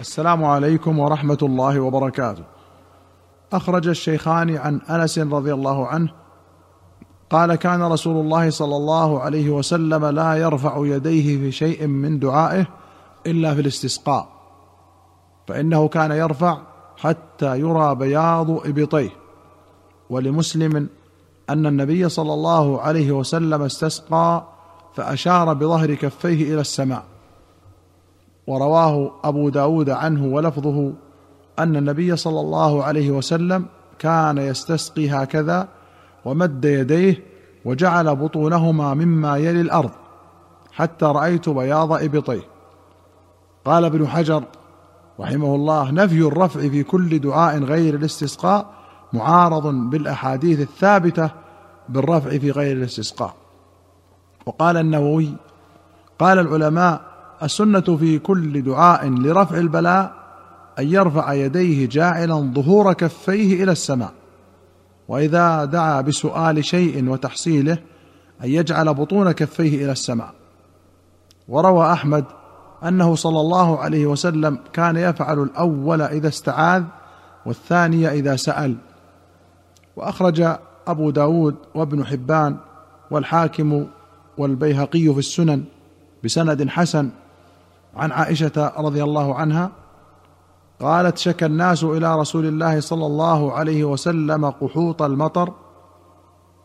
السلام عليكم ورحمة الله وبركاته. أخرج الشيخان عن أنس رضي الله عنه قال كان رسول الله صلى الله عليه وسلم لا يرفع يديه في شيء من دعائه إلا في الاستسقاء فإنه كان يرفع حتى يرى بياض إبطيه. ولمسلم أن النبي صلى الله عليه وسلم استسقى فأشار بظهر كفيه إلى السماء. ورواه أبو داود عنه ولفظه أن النبي صلى الله عليه وسلم كان يستسقي هكذا ومد يديه وجعل بطونهما مما يلي الأرض حتى رأيت بياض إبطيه. قال ابن حجر رحمه الله نفي الرفع في كل دعاء غير الاستسقاء معارض بالأحاديث الثابتة بالرفع في غير الاستسقاء. وقال النووي قال العلماء السنة في كل دعاء لرفع البلاء أن يرفع يديه جاعلا ظهور كفيه إلى السماء. وإذا دعا بسؤال شيء وتحصيله أن يجعل بطون كفيه إلى السماء. وروى أحمد أنه صلى الله عليه وسلم كان يفعل الأول إذا استعاذ والثاني إذا سأل. وأخرج أبو داود وابن حبان والحاكم والبيهقي في السنن بسند حسن عن عائشة رضي الله عنها قالت شكى الناس إلى رسول الله صلى الله عليه وسلم قحوط المطر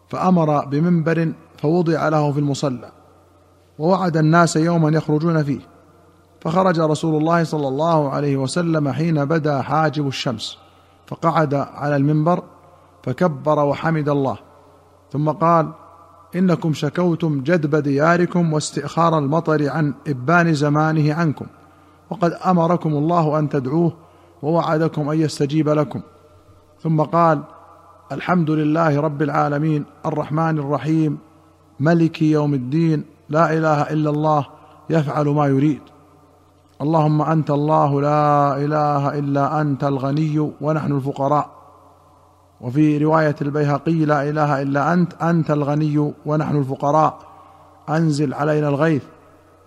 فأمر بمنبر فوضع له في المصلى ووعد الناس يوما يخرجون فيه فخرج رسول الله صلى الله عليه وسلم حين بدا حاجب الشمس فقعد على المنبر فكبر وحمد الله ثم قال إنكم شكوتم جدب دياركم واستئخار المطر عن إبان زمانه عنكم. وقد أمركم الله أن تدعوه ووعدكم أن يستجيب لكم. ثم قال الحمد لله رب العالمين الرحمن الرحيم ملك يوم الدين لا إله إلا الله يفعل ما يريد. اللهم أنت الله لا إله إلا أنت الغني ونحن الفقراء. وفي رواية البيهقي لا إله إلا أنت أنت الغني ونحن الفقراء. أنزل علينا الغيث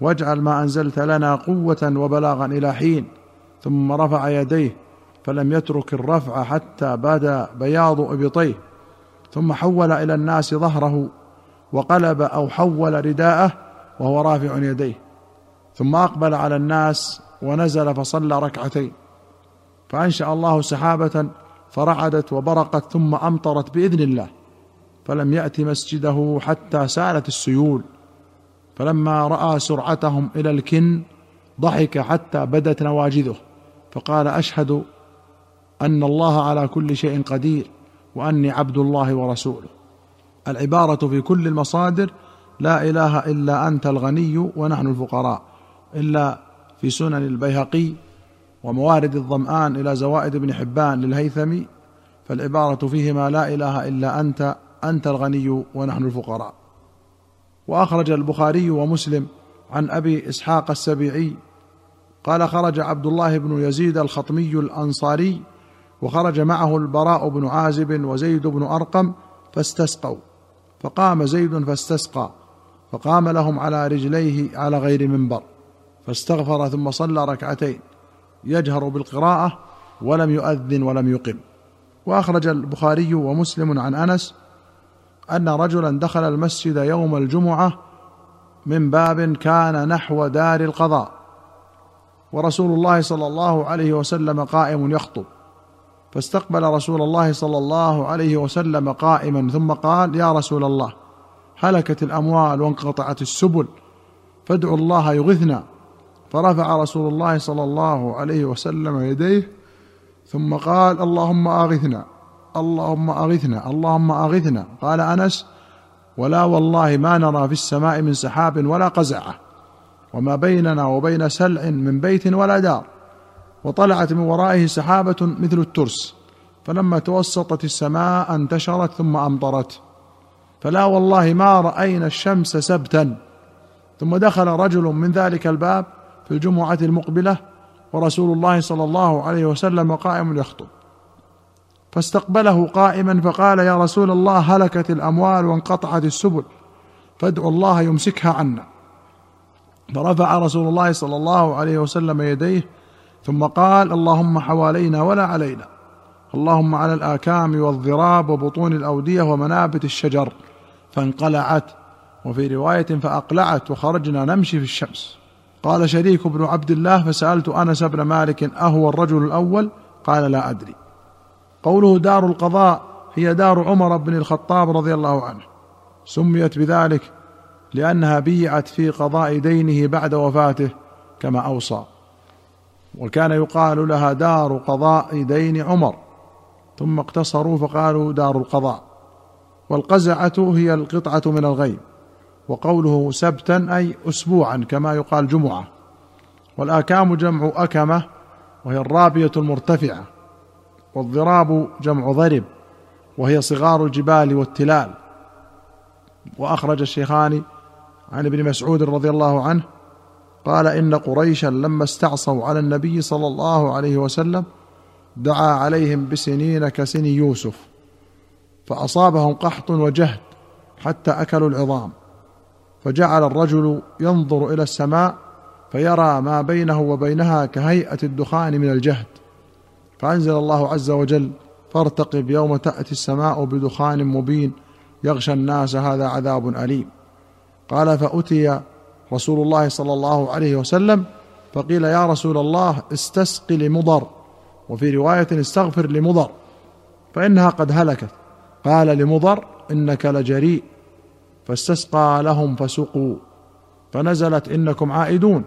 واجعل ما أنزلت لنا قوة وبلاغا إلى حين. ثم رفع يديه فلم يترك الرفع حتى بدا بياض أبطيه. ثم حول إلى الناس ظهره وقلب أو حول رداءه وهو رافع يديه. ثم أقبل على الناس ونزل فصلى ركعتين. فأنشأ الله سحابة فرعدت وبرقت ثم أمطرت بإذن الله. فلم يأت مسجده حتى سالت السيول. فلما رأى سرعتهم إلى الكن ضحك حتى بدت نواجذه. فقال أشهد أن الله على كل شيء قدير وأني عبد الله ورسوله. العبارة في كل المصادر لا إله إلا أنت الغني ونحن الفقراء إلا في سنن البيهقي وموارد الظمآن إلى زوائد ابن حبان للهيثمي فالعبارة فيهما لا إله إلا أنت أنت الغني ونحن الفقراء. وأخرج البخاري ومسلم عن أبي إسحاق السبيعي قال خرج عبد الله بن يزيد الخطمي الأنصاري وخرج معه البراء بن عازب وزيد بن أرقم فاستسقوا. فقام زيد فاستسقى فقام لهم على رجليه على غير منبر فاستغفر ثم صلى ركعتين. يجهر بالقراءة ولم يؤذن ولم يقم. وأخرج البخاري ومسلم عن أنس أن رجلا دخل المسجد يوم الجمعة من باب كان نحو دار القضاء. ورسول الله صلى الله عليه وسلم قائم يخطب. فاستقبل رسول الله صلى الله عليه وسلم قائما ثم قال يا رسول الله هلكت الأموال وانقطعت السبل فادعوا الله يغثنا. فرفع رسول الله صلى الله عليه وسلم يديه ثم قال اللهم أغثنا اللهم أغثنا اللهم أغثنا. قال أنس ولا والله ما نرى في السماء من سحاب ولا قزعة وما بيننا وبين سلع من بيت ولا دار وطلعت من ورائه سحابة مثل الترس فلما توسطت السماء انتشرت ثم أمطرت. فلا والله ما رأينا الشمس سبتا ثم دخل رجل من ذلك الباب في الجمعة المقبلة ورسول الله صلى الله عليه وسلم قائم يخطب. فاستقبله قائما فقال يا رسول الله هلكت الأموال وانقطعت السبل فادعوا الله يمسكها عنا. فرفع رسول الله صلى الله عليه وسلم يديه ثم قال اللهم حوالينا ولا علينا اللهم على الآكام والضراب وبطون الأودية ومنابت الشجر فانقلعت وفي رواية فأقلعت وخرجنا نمشي في الشمس. قال شريك بن عبد الله فسألت أنس بن مالك أهو الرجل الأول؟ قال لا أدري. قوله دار القضاء هي دار عمر بن الخطاب رضي الله عنه. سميت بذلك لأنها بيعت في قضاء دينه بعد وفاته كما أوصى. وكان يقال لها دار قضاء دين عمر. ثم اقتصروا فقالوا دار القضاء. والقزعة هي القطعة من الغيب. وقوله سبتا أي اسبوعا كما يقال جمعة. والآكام جمع أكمة وهي الرابية المرتفعة والضراب جمع ضرب وهي صغار الجبال والتلال. وأخرج الشيخان عن ابن مسعود رضي الله عنه قال إن قريشا لما استعصوا على النبي صلى الله عليه وسلم دعا عليهم بسنين كسن يوسف فأصابهم قحط وجهد حتى أكلوا العظام. فجعل الرجل ينظر إلى السماء فيرى ما بينه وبينها كهيئة الدخان من الجهد. فأنزل الله عز وجل فارتقب يوم تأتي السماء بدخان مبين يغشى الناس هذا عذاب أليم. قال فأتي رسول الله صلى الله عليه وسلم فقيل يا رسول الله استسق لمضر. وفي رواية استغفر لمضر. فإنها قد هلكت. قال لمضر إنك لجريء. فاستسقى لهم فسقوا فنزلت إنكم عائدون.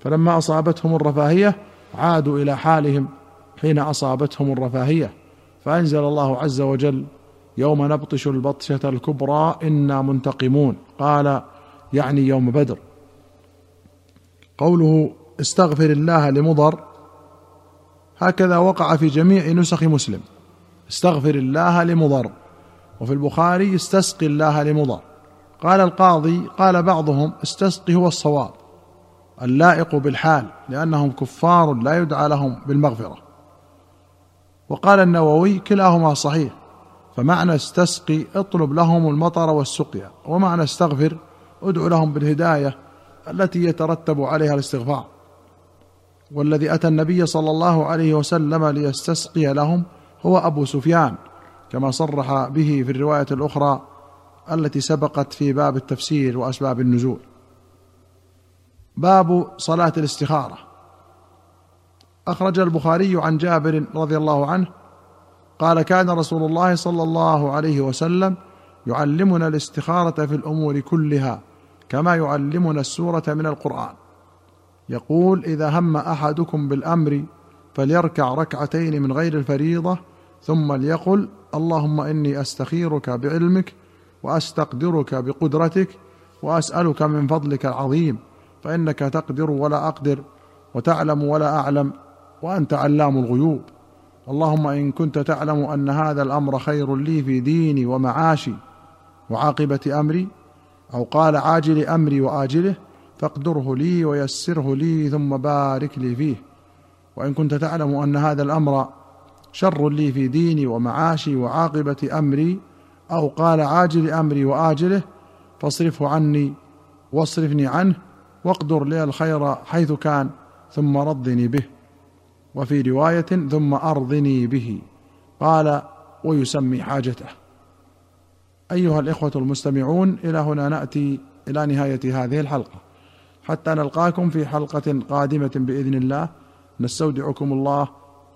فلما أصابتهم الرفاهية عادوا إلى حالهم حين أصابتهم الرفاهية. فأنزل الله عز وجل يوم نبطش البطشة الكبرى إنا منتقمون. قال يعني يوم بدر. قوله استغفر الله لمضر هكذا وقع في جميع نسخ مسلم. استغفر الله لمضر. وفي البخاري استسقي الله لمضر قال القاضي قال بعضهم استسقي هو الصواب اللائق بالحال لأنهم كفار لا يدعى لهم بالمغفرة. وقال النووي كلاهما صحيح فمعنى استسقي اطلب لهم المطر والسقيا ومعنى استغفر ادع لهم بالهداية التي يترتب عليها الاستغفار. والذي أتى النبي صلى الله عليه وسلم ليستسقي لهم هو أبو سفيان كما صرح به في الرواية الأخرى التي سبقت في باب التفسير وأسباب النزول. باب صلاة الاستخارة. أخرج البخاري عن جابر رضي الله عنه قال كان رسول الله صلى الله عليه وسلم يعلمنا الاستخارة في الأمور كلها كما يعلمنا السورة من القرآن. يقول إذا هم أحدكم بالأمر فليركع ركعتين من غير الفريضة ثم ليقل اللهم إني أستخيرك بعلمك وأستقدرك بقدرتك وأسألك من فضلك العظيم فإنك تقدر ولا أقدر وتعلم ولا أعلم وأنت علام الغيوب. اللهم إن كنت تعلم أن هذا الأمر خير لي في ديني ومعاشي وعاقبة أمري أو قال عاجل أمري وآجله فاقدره لي ويسره لي ثم بارك لي فيه. وإن كنت تعلم أن هذا الأمر شر لي في ديني ومعاشي وعاقبة أمري أو قال عاجل أمري وآجله فاصرفه عني واصرفني عنه واقدر لي الخير حيث كان ثم رضني به. وفي رواية ثم أرضني به. قال ويسمي حاجته. أيها الإخوة المستمعون إلى هنا نأتي إلى نهاية هذه الحلقة. حتى نلقاكم في حلقة قادمة بإذن الله. نستودعكم الله